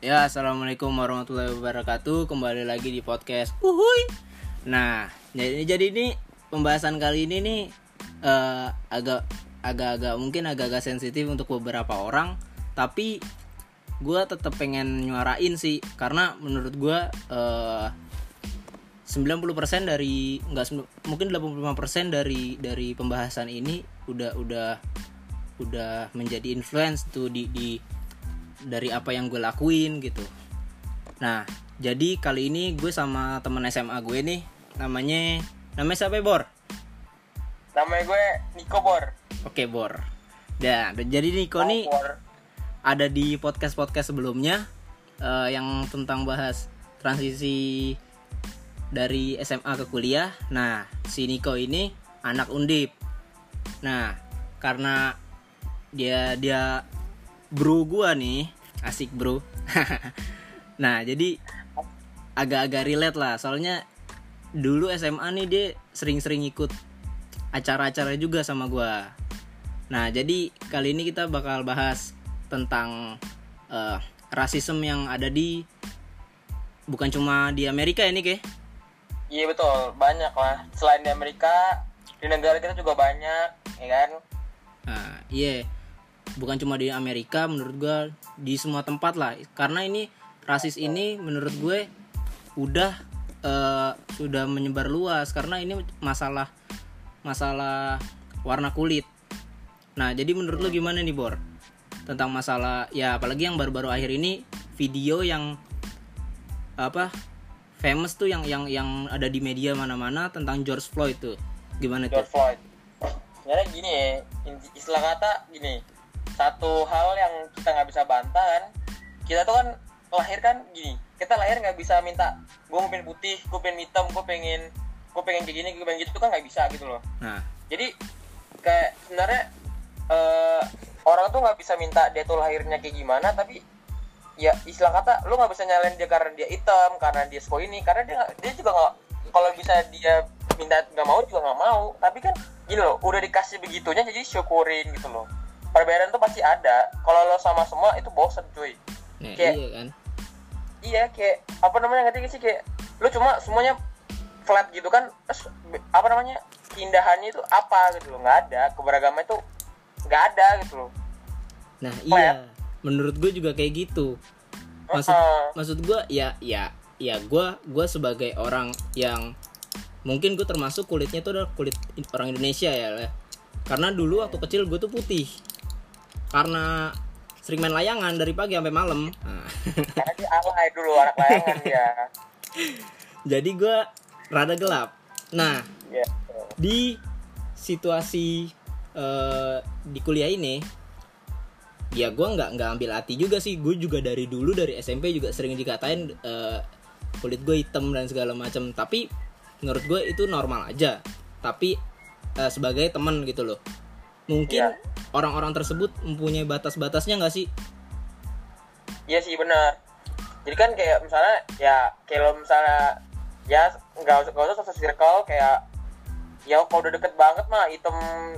Ya, assalamualaikum warahmatullahi wabarakatuh. Kembali lagi di podcast Uhuy. Nah, jadi jadi ini pembahasan kali ini nih eh, agak agak-agak mungkin agak-agak sensitif untuk beberapa orang, tapi gue tetap pengen nyuarain sih karena menurut gue eh, 90% dari nggak sem- mungkin 85% dari dari pembahasan ini udah udah udah menjadi influence tuh di di dari apa yang gue lakuin gitu. Nah, jadi kali ini gue sama temen SMA gue nih, namanya namanya siapa ya, Bor? Namanya gue Niko Bor. Oke Bor. Nah, dan jadi Niko nih Bor. ada di podcast podcast sebelumnya eh, yang tentang bahas transisi dari SMA ke kuliah. Nah, si Niko ini anak undip. Nah, karena dia dia bro gua nih, asik bro. nah, jadi agak-agak relate lah. Soalnya dulu SMA nih dia sering-sering ikut acara-acara juga sama gua. Nah, jadi kali ini kita bakal bahas tentang eh, rasisme yang ada di bukan cuma di Amerika ya, Nik ya? Iya betul, banyak lah. Selain di Amerika, di negara kita juga banyak, ya kan? Nah, iya. Bukan cuma di Amerika, menurut gue di semua tempat lah. Karena ini rasis ini menurut gue udah eh, sudah menyebar luas karena ini masalah masalah warna kulit. Nah, jadi menurut lo gimana nih, Bor? Tentang masalah ya apalagi yang baru-baru akhir ini video yang apa famous tuh yang yang yang ada di media mana-mana tentang George Floyd tuh. Gimana tuh? George Floyd. Sebenarnya gini ya, istilah kata gini. Satu hal yang kita nggak bisa bantah kan, kita tuh kan lahir kan gini. Kita lahir nggak bisa minta, gue mau pengen putih, gue pengen hitam, gue pengen, gue pengen kayak gini, gue pengen gitu kan nggak bisa gitu loh. Nah, jadi kayak sebenarnya eh, orang tuh nggak bisa minta dia tuh lahirnya kayak gimana tapi ya istilah kata lu nggak bisa nyalain dia karena dia hitam karena dia suka ini karena dia dia juga nggak kalau bisa dia minta nggak mau juga nggak mau tapi kan gini loh udah dikasih begitunya jadi syukurin gitu loh perbedaan tuh pasti ada. Kalau lo sama semua itu bosen cuy. Nah Kayak- iya kan? iya kayak apa namanya ngerti sih? Kayak lu cuma semuanya flat gitu kan terus apa namanya keindahannya itu apa gitu loh? Nggak ada. Keberagaman itu nggak ada gitu loh. Nah Oh, iya, menurut gue juga kayak gitu. Maksud Heeh. maksud gue ya ya ya gue gue sebagai orang yang mungkin gue termasuk kulitnya tuh udah kulit orang Indonesia ya, karena dulu waktu kecil gue tuh putih, karena sering main layangan dari pagi sampai malam. Nah, karena dia alay dulu anak layangan ya jadi gue rada gelap. Nah ya di situasi eh, di kuliah ini ya gue nggak nggak ambil hati juga sih. Gue juga dari dulu dari SMP juga sering dikatain eh, kulit gue hitam dan segala macam tapi menurut gue itu normal aja. Tapi eh, sebagai teman gitu loh. Mungkin Iya. Orang-orang tersebut mempunyai batas-batasnya nggak sih iya sih benar jadi kan kayak misalnya ya kalau misalnya ya nggak usah nggak usah satu circle kayak ya kalau udah deket banget mah hitam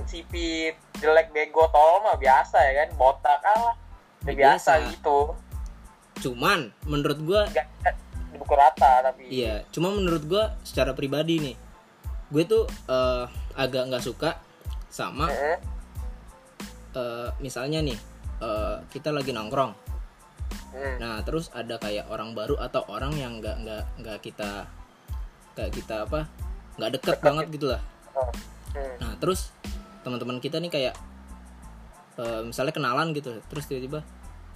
sipit jelek bego tol mah biasa ya kan botak ah udah Biasa. biasa gitu cuman menurut nggak dipukul rata tapi Iya, cuma menurut gue secara pribadi nih, gue tuh eh, agak nggak suka sama Heeh. Eh, misalnya nih eh, kita lagi nongkrong, Hmm. nah terus ada kayak orang baru atau orang yang nggak nggak nggak kita nggak kita apa nggak deket banget gitu lah. Hmm. Nah terus teman-teman kita nih kayak eh, misalnya kenalan gitu, terus tiba-tiba,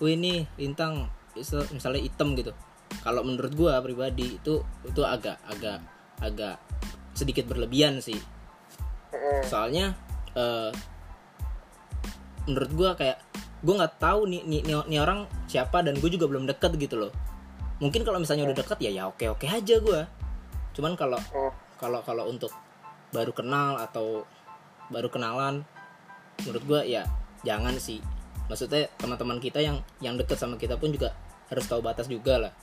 wih ini lintang is- misalnya hitam gitu. Kalau menurut gua pribadi itu itu agak agak agak sedikit berlebihan sih. Hmm. Soalnya eh, menurut gua kayak gua nggak tahu nih, nih nih orang siapa dan gue juga belum deket gitu loh. Mungkin kalau misalnya udah deket ya ya oke oke aja gua. Cuman kalau Hmm. kalau kalau untuk baru kenal atau baru kenalan menurut gua ya jangan sih. Maksudnya teman-teman kita yang yang deket sama kita pun juga harus tahu batas juga lah.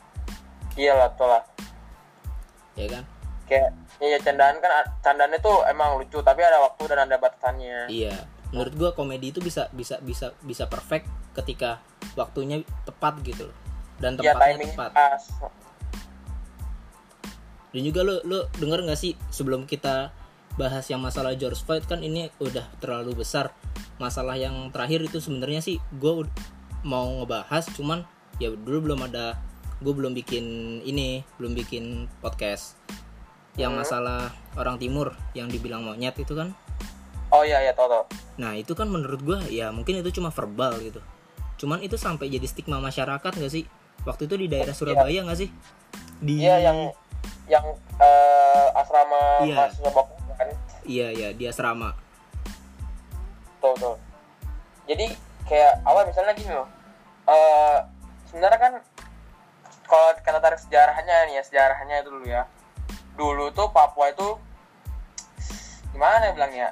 Iyalah betul lah. Ya kan? Kayak iya candaan kan candaan itu emang lucu tapi ada waktu dan ada batasannya. Iya menurut gua komedi itu bisa bisa bisa bisa perfect ketika waktunya tepat gitu. Loh dan ya tempatnya timing tepat. pas. Dan juga lo lo denger nggak sih sebelum kita bahas yang masalah George Floyd kan ini udah terlalu besar. Masalah yang terakhir itu sebenarnya sih gue mau ngebahas cuman ya dulu belum ada gue belum bikin ini belum bikin podcast. Yang Hmm. masalah orang timur yang dibilang monyet itu kan oh iya iya tau tau. Nah itu kan menurut gue ya mungkin itu cuma verbal gitu. Cuman itu sampai jadi stigma masyarakat gak sih? Waktu itu di daerah Surabaya nggak sih? Di iya yang yang eh, asrama Iya. mahasiswa kan? Iya iya di asrama. Tuh tuh. Jadi kayak awal misalnya gini loh. Eh sebenarnya kan kalau kita tarik sejarahnya nih ya sejarahnya itu dulu ya. Dulu tuh Papua itu gimana ya bilangnya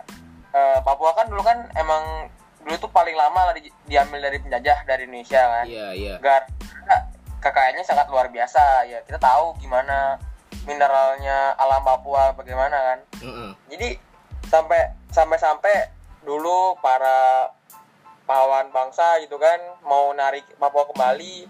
Eh, Papua kan dulu kan emang dulu tuh paling lama lah di- diambil dari penjajah dari Indonesia kan. Iya iya. Karena kekayaannya sangat luar biasa ya kita tahu gimana mineralnya alam Papua bagaimana kan. Heeh. jadi sampai sampai sampai dulu para pahlawan bangsa gitu kan mau narik Papua kembali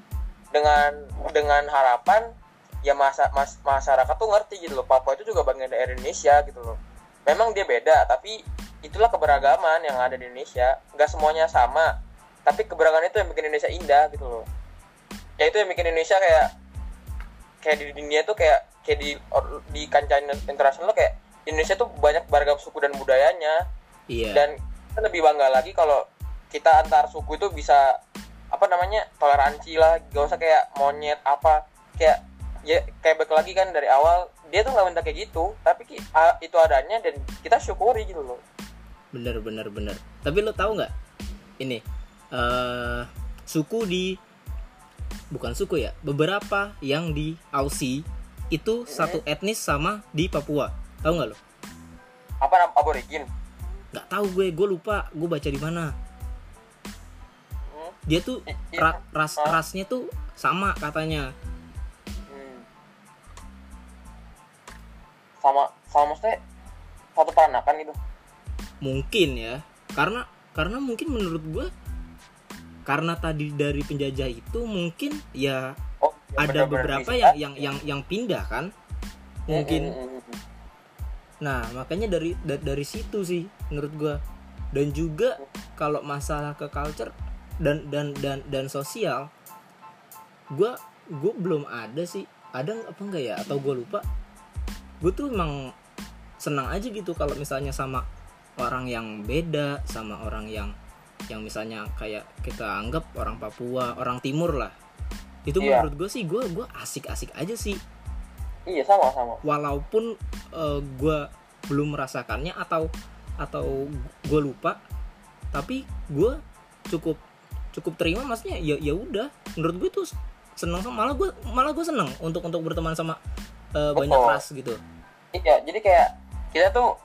dengan dengan harapan ya masa mas, masyarakat tuh ngerti gitu loh Papua itu juga bagian dari Indonesia gitu loh. Memang dia beda tapi itulah keberagaman yang ada di Indonesia. Nggak semuanya sama tapi keberagaman itu yang bikin Indonesia indah gitu loh. Ya itu yang bikin Indonesia kayak kayak di dunia tuh kayak kayak di di kancah internasional kayak Indonesia tuh banyak beragam suku dan budayanya. Iya. Dan kita lebih bangga lagi kalau kita antar suku itu bisa apa namanya toleransi lah. Gak usah kayak monyet apa. Kayak ya kayak balik lagi kan dari awal dia tuh nggak minta kayak gitu. Tapi itu adanya dan kita syukuri gitu loh bener bener bener. Tapi lo tahu nggak? Ini eh suku di bukan suku ya beberapa yang di Aussie itu satu etnis sama di Papua. Tahu nggak lo? Apa nama aborigin? Nggak tahu gue gue lupa gue baca di mana. Hmm, dia tuh i- i- ra- ras rasnya tuh sama katanya. Hmm. sama sama maksudnya satu peranakan gitu mungkin ya karena karena mungkin menurut gue karena tadi dari penjajah itu mungkin ya oh ada bener-bener beberapa yang yang yang yang pindah kan mungkin. Nah, makanya dari da- dari situ sih menurut gua. Dan juga kalau masalah ke culture dan dan dan dan sosial gua gua belum ada sih. Ada apa enggak ya atau gua lupa. Gue tuh emang senang aja gitu kalau misalnya sama orang yang beda, sama orang yang yang misalnya kayak kita anggap orang Papua, orang Timur lah. Itu Iya. menurut gue sih gua gua asik-asik aja sih. Iya sama sama. Walaupun gue belum merasakannya atau atau gue lupa tapi gue cukup cukup terima maksudnya ya ya udah. Menurut gue tuh seneng sama malah gue malah gue seneng untuk untuk berteman sama eh, banyak ras gitu. Iya, jadi kayak kita tuh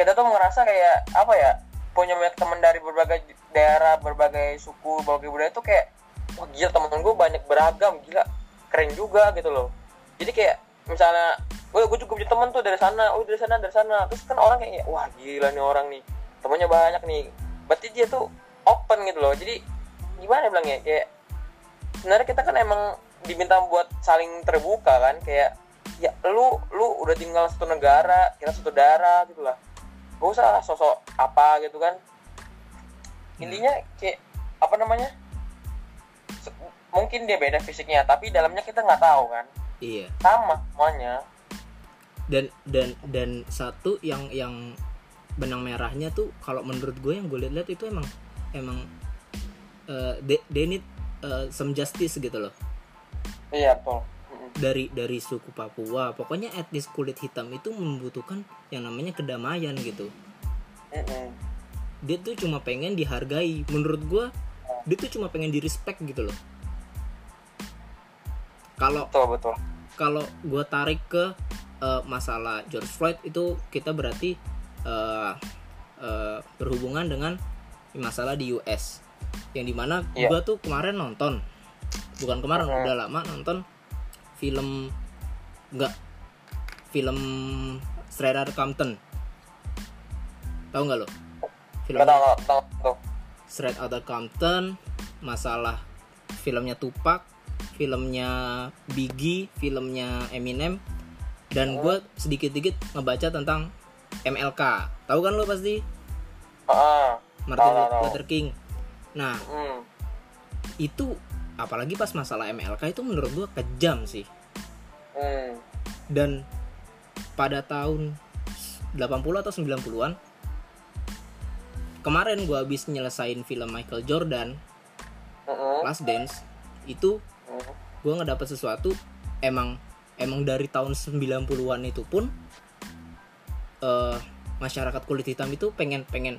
kita tuh merasa kayak apa ya punya banyak teman dari berbagai daerah, berbagai suku, berbagai budaya tuh kayak wah gila temen gue banyak beragam, gila keren juga gitu loh. Jadi kayak misalnya gue gue juga punya temen tuh dari sana, oh dari sana dari sana, terus kan orang kayak wah gila nih orang nih temennya banyak nih, berarti dia tuh open gitu loh. Jadi gimana ya bilangnya? Kayak sebenarnya kita kan emang diminta buat saling terbuka kan? Kayak ya lu lu udah tinggal satu negara kita satu darah gitu lah gak usah sosok apa gitu kan. Intinya kayak apa namanya mungkin dia beda fisiknya tapi dalamnya kita nggak tahu kan. Iya. Sama semuanya dan dan dan satu yang yang benang merahnya tuh kalau menurut gue yang gue lihat itu emang emang eh, they, they need eh, some justice gitu loh. Iya betul. Mm-mm. Dari dari suku Papua. Pokoknya etnis kulit hitam itu membutuhkan yang namanya kedamaian gitu. Dia tuh cuma pengen dihargai. Menurut gua dia tuh cuma pengen di respect gitu loh. Kalau betul betul. kalau gua tarik ke eh, masalah George Floyd itu kita berarti eh, eh, berhubungan dengan masalah di US yang di mana Iya. gua tuh kemarin nonton. Bukan kemarin Mhm. udah lama nonton film enggak film Straight Outta Compton. Tahu nggak lo? Film Straight Outta Compton masalah filmnya Tupac filmnya Biggie filmnya Eminem dan gue sedikit-sedikit ngebaca tentang MLK tahu kan lo pasti? Ah, Martin. Luther King. Nah hmm. itu apalagi pas masalah MLK itu menurut gue kejam sih Hmm. dan pada tahun 80 atau 90-an kemarin gue habis nyelesain film Michael Jordan Mm-mm. Last Dance itu Hmm. gue ngedapet sesuatu emang emang dari tahun 90-an itu pun eh, masyarakat kulit hitam itu pengen pengen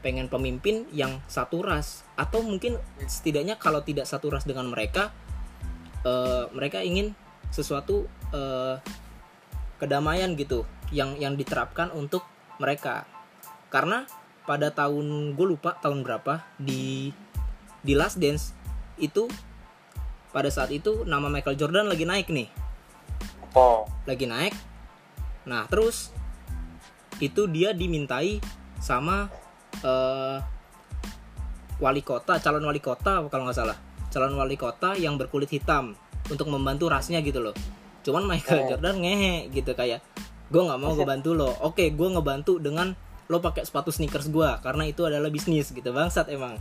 pengen pemimpin yang satu ras. Atau mungkin setidaknya kalau tidak satu ras dengan mereka eh, mereka ingin sesuatu eh, kedamaian gitu yang yang diterapkan untuk mereka. Karena pada tahun gue lupa tahun berapa di di Last Dance itu pada saat itu nama Michael Jordan lagi naik nih. Betul. lagi naik. Nah terus itu dia dimintai sama eh, wali kota calon wali kota kalau nggak salah. Calon wali kota yang berkulit hitam untuk membantu rasnya gitu loh. Cuman Michael Oh. Jordan ngehe gitu kayak gue nggak mau ngebantu lo. Oke gue ngebantu dengan lo pakai sepatu sneakers gue karena itu adalah bisnis gitu. Bangsat emang.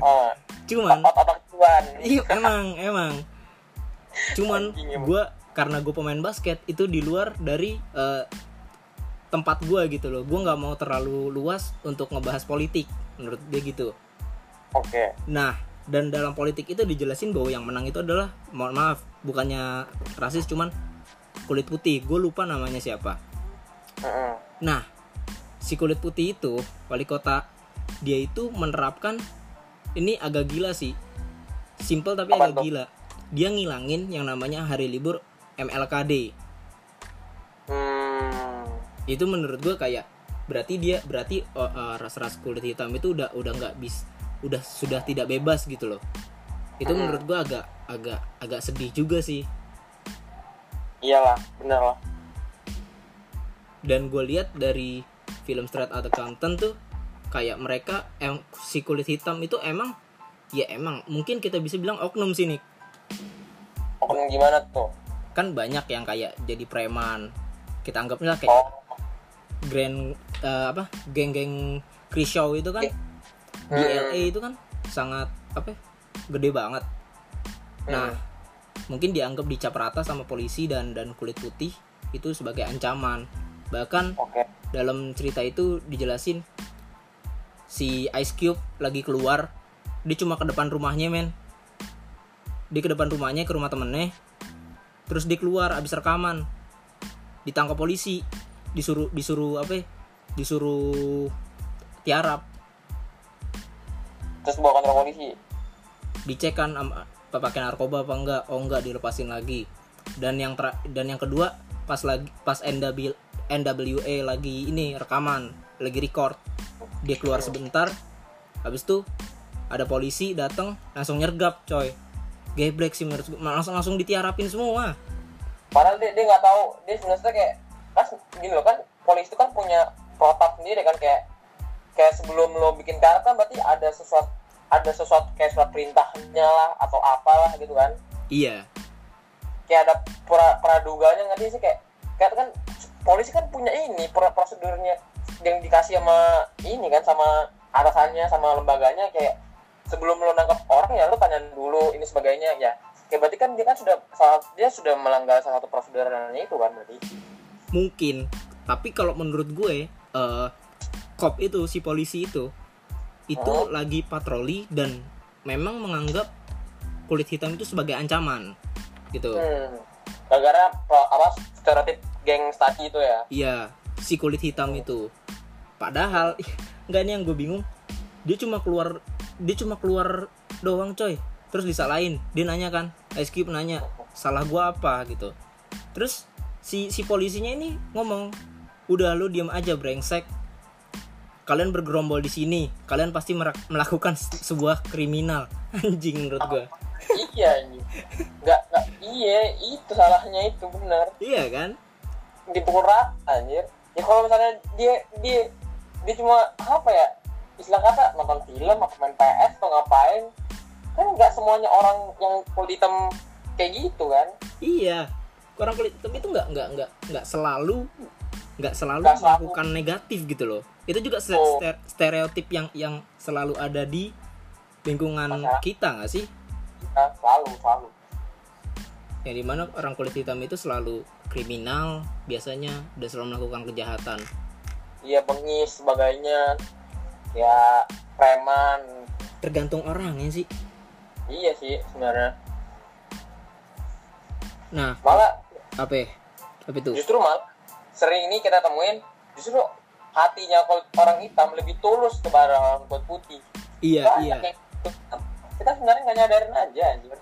Ah, cuman. Iya emang emang. Cuman gue karena gue pemain basket itu di luar dari eh, tempat gue gitu loh. Gue nggak mau terlalu luas untuk ngebahas politik menurut dia gitu. Oke. Nah dan dalam politik itu dijelasin bahwa yang menang itu adalah mohon maaf bukannya rasis cuman kulit putih. Gue lupa namanya siapa. Mm-mm. Nah, si kulit putih itu wali kota dia itu menerapkan ini agak gila sih. Simple tapi Apa agak tuh? gila. Dia ngilangin yang namanya hari libur MLKD. Itu menurut gue kayak berarti dia berarti oh, eh, ras-ras kulit hitam itu udah udah nggak bis udah sudah tidak bebas gitu loh. Itu Hmm. menurut gue agak agak agak sedih juga sih. Iyalah, bener lah. dan gue lihat dari film Straight Outta Compton tuh kayak mereka em si kulit hitam itu emang ya emang mungkin kita bisa bilang oknum sini Oknum gimana tuh? kan banyak yang kayak jadi preman kita anggapnya kayak Oh. Grand eh, apa geng-geng Show itu kan? Di Hmm. LA itu kan sangat apa gede banget. Nah mungkin dianggap dicap rata sama polisi dan dan kulit putih itu sebagai ancaman. Bahkan Oke. dalam cerita itu dijelasin si Ice Cube lagi keluar dia cuma ke depan rumahnya men. Dia ke depan rumahnya ke rumah temennya. Terus dia keluar abis rekaman ditangkap polisi disuruh disuruh apa ya, disuruh tiarap. Terus bawa kantor polisi. dicek kan apa pakai narkoba apa enggak? Oh enggak dilepasin lagi. Dan yang tera- dan yang kedua pas lagi pas NW, NWA lagi ini rekaman lagi record. Dia keluar sebentar habis itu ada polisi datang langsung nyergap coy. Geblek sih menurut langsung langsung ditiarapin semua. Padahal dia dia nggak tahu. Dia sebenarnya kayak kan gini loh kan polisi itu kan punya protap sendiri kan kayak kayak sebelum lo bikin karet kan berarti ada sesuatu ada sesuatu kayak surat perintahnya lah atau apalah gitu kan. Iya. Kayak ada pra, praduganya nggak sih kayak kayak kan polisi kan punya ini pro- prosedurnya yang dikasih sama ini kan sama atasannya sama lembaganya kayak sebelum lo nangkap orang ya lo tanya dulu ini sebagainya ya. Kayak berarti kan dia kan sudah dia sudah melanggar salah satu prosedurnya itu kan berarti mungkin. Tapi kalau menurut gue eh cop itu si polisi itu itu Oh. lagi patroli dan memang menganggap kulit hitam itu sebagai ancaman gitu. Hmm. gara-gara apa stereotip geng staki itu ya? Iya si kulit hitam itu. Padahal nggak ini yang gue bingung. Dia cuma keluar dia cuma keluar doang coy. Terus disalahin. Dia nanya kan Ice Cube nanya salah gua apa? gitu. Terus si si polisinya ini ngomong udah lu diam aja brengsek. Kalian bergerombol di sini. Kalian pasti melakukan se- sebuah kriminal. Anjing menurut gua. Iya anjing. Nggak nggak iya itu salahnya itu benar iya kan? Dipukul rata anjir. Ya kalau misalnya dia dia dia cuma apa ya istilah kata nonton film atau main PS atau ngapain. Kan nggak semuanya orang yang kulit hitam kayak gitu kan? Iya orang kulit hitam itu nggak nggak nggak nggak selalu nggak selalu melakukan negatif gitu loh. Itu juga Oh. ster- stereotip yang yang selalu ada di lingkungan Masyarakat. kita nggak sih? Nah, selalu selalu. Yang di mana orang kulit hitam itu selalu kriminal biasanya dan selalu melakukan kejahatan. Iya bengis sebagainya. Ya preman. Tergantung orangnya sih. Iya sih sebenarnya. Nah. Malah apa? Apa itu? Justru mal sering ini kita temuin justru hatinya kalau orang hitam lebih tulus kepada orang kulit putih. Iya Banyak iya. yang gitu. kita sebenarnya nggak nyadarin aja anjir.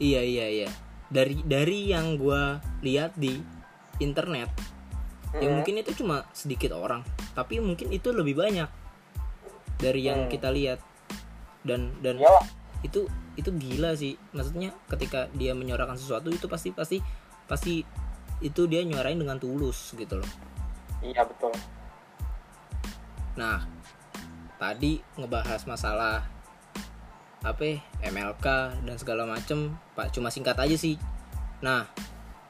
Iya iya iya. Dari dari yang gua lihat di internet ya Mm-mm. mungkin itu cuma sedikit orang tapi mungkin itu lebih banyak dari yang Hmm. kita lihat. Dan dan iyalah. itu itu gila sih. Maksudnya ketika dia menyuarakan sesuatu itu pasti pasti pasti itu dia nyuarain dengan tulus gitu loh. Iya betul. Nah tadi ngebahas masalah apa ya, MLK dan segala macem pak cuma singkat aja sih. Nah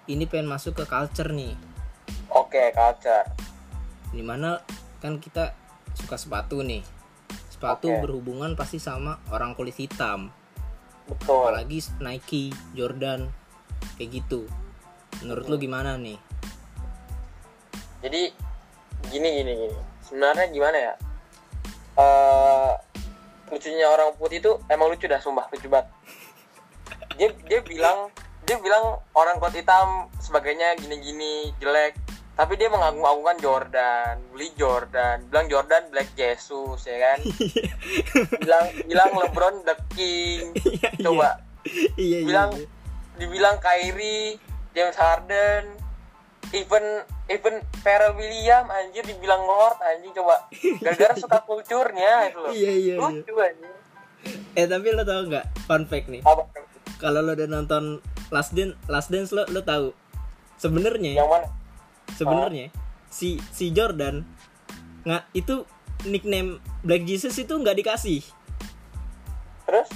ini pengen masuk ke culture nih. Oke culture. Di mana kan kita suka sepatu nih. Sepatu Oke. berhubungan pasti sama orang kulit hitam. Betul. Apalagi Nike Jordan kayak gitu menurut lu gimana nih? Jadi gini gini gini. Sebenarnya gimana ya? Eh lucunya orang putih itu emang lucu dah sumpah lucu banget. Dia dia bilang dia bilang orang kulit hitam sebagainya gini-gini jelek. Tapi dia mengagung-agungkan Jordan beli Jordan bilang Jordan Black Jesus ya kan? Bilang bilang LeBron the King. Coba. Iya bilang dibilang Kyrie, James Harden, even even Pharrell William anjir dibilang Lord anjing coba gara-gara suka kulturnya itu loh. Iya, iya, iya. Lucu anjing. eh tapi lo tau nggak fun fact nih kalau lo udah nonton Last Dance Last Dance lo lo tahu sebenarnya yang mana? sebenarnya si si Jordan nggak itu nickname Black Jesus itu nggak dikasih Terus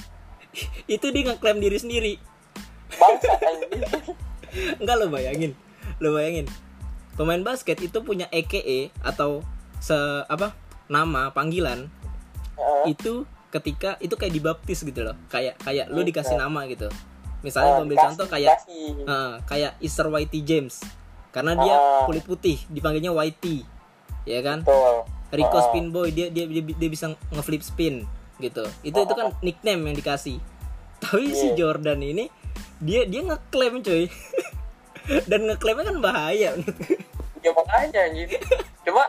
itu dia ngeklaim diri sendiri bangsa anjing. Enggak lo bayangin Lo bayangin Pemain basket itu punya EKE Atau se apa nama panggilan Heeh. itu ketika itu kayak dibaptis gitu loh kayak kayak lu Iya. dikasih nama gitu misalnya Oh, gue ambil dikasih- contoh kayak dikasih. eh, kayak Easter Whitey James karena dia kulit putih dipanggilnya Whitey ya kan Betul. Rico. Spin Boy dia dia dia, dia bisa ngeflip spin gitu itu itu kan nickname yang dikasih tapi si Iya. Jordan ini dia dia ngeklaim coy dan ngeklaimnya kan bahaya. Ya makanya anjing. Cuma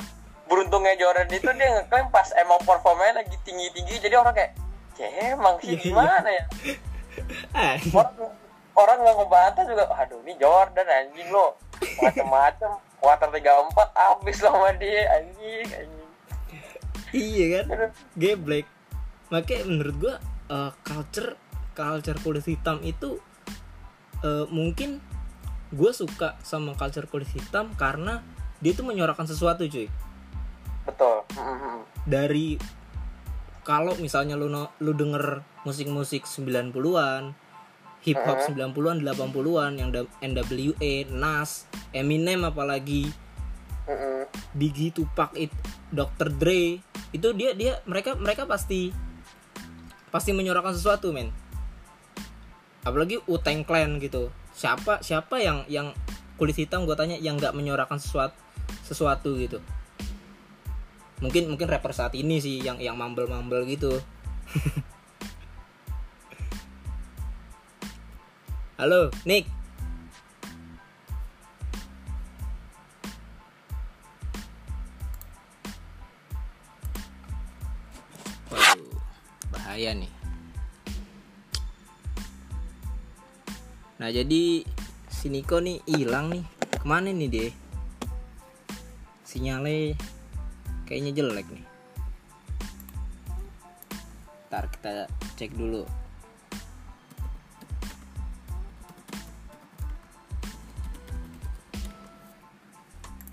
beruntungnya Jordan itu dia ngeklaim pas emang performanya lagi tinggi-tinggi jadi orang kayak ya emang sih Iya, iya. gimana ya? Ah, orang orang nggak ngebantah juga aduh ini Jordan anjing lo macem-macem 34 habis lah sama dia anjing anjing. Iya kan? Geblek. Makanya menurut gua eh, culture culture kulit hitam itu eh, mungkin gue suka sama culture kulit hitam karena dia tuh menyuarakan sesuatu cuy betul dari kalau misalnya lu no- lu denger musik-musik 90-an hip hop 90-an 80-an yang NWA, Nas, Eminem apalagi. Biggie, Tupac, it, Dr. Dre itu dia dia mereka mereka pasti pasti menyuarakan sesuatu men apalagi Wu-Tang Clan gitu. Siapa siapa yang yang kulit hitam gue tanya yang nggak menyuarakan sesuatu sesuatu gitu. Mungkin mungkin rapper saat ini sih yang yang mumble mumble gitu. Halo Nick. Waduh, bahaya nih. Nah jadi si Niko nih hilang nih. Ke mana nih dia? Sinyalnya kayaknya jelek nih. Ntar kita cek dulu.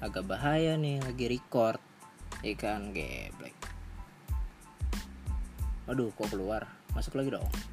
Agak bahaya nih lagi record. Ikan geblek. Aduh, kok keluar? Masuk lagi dong.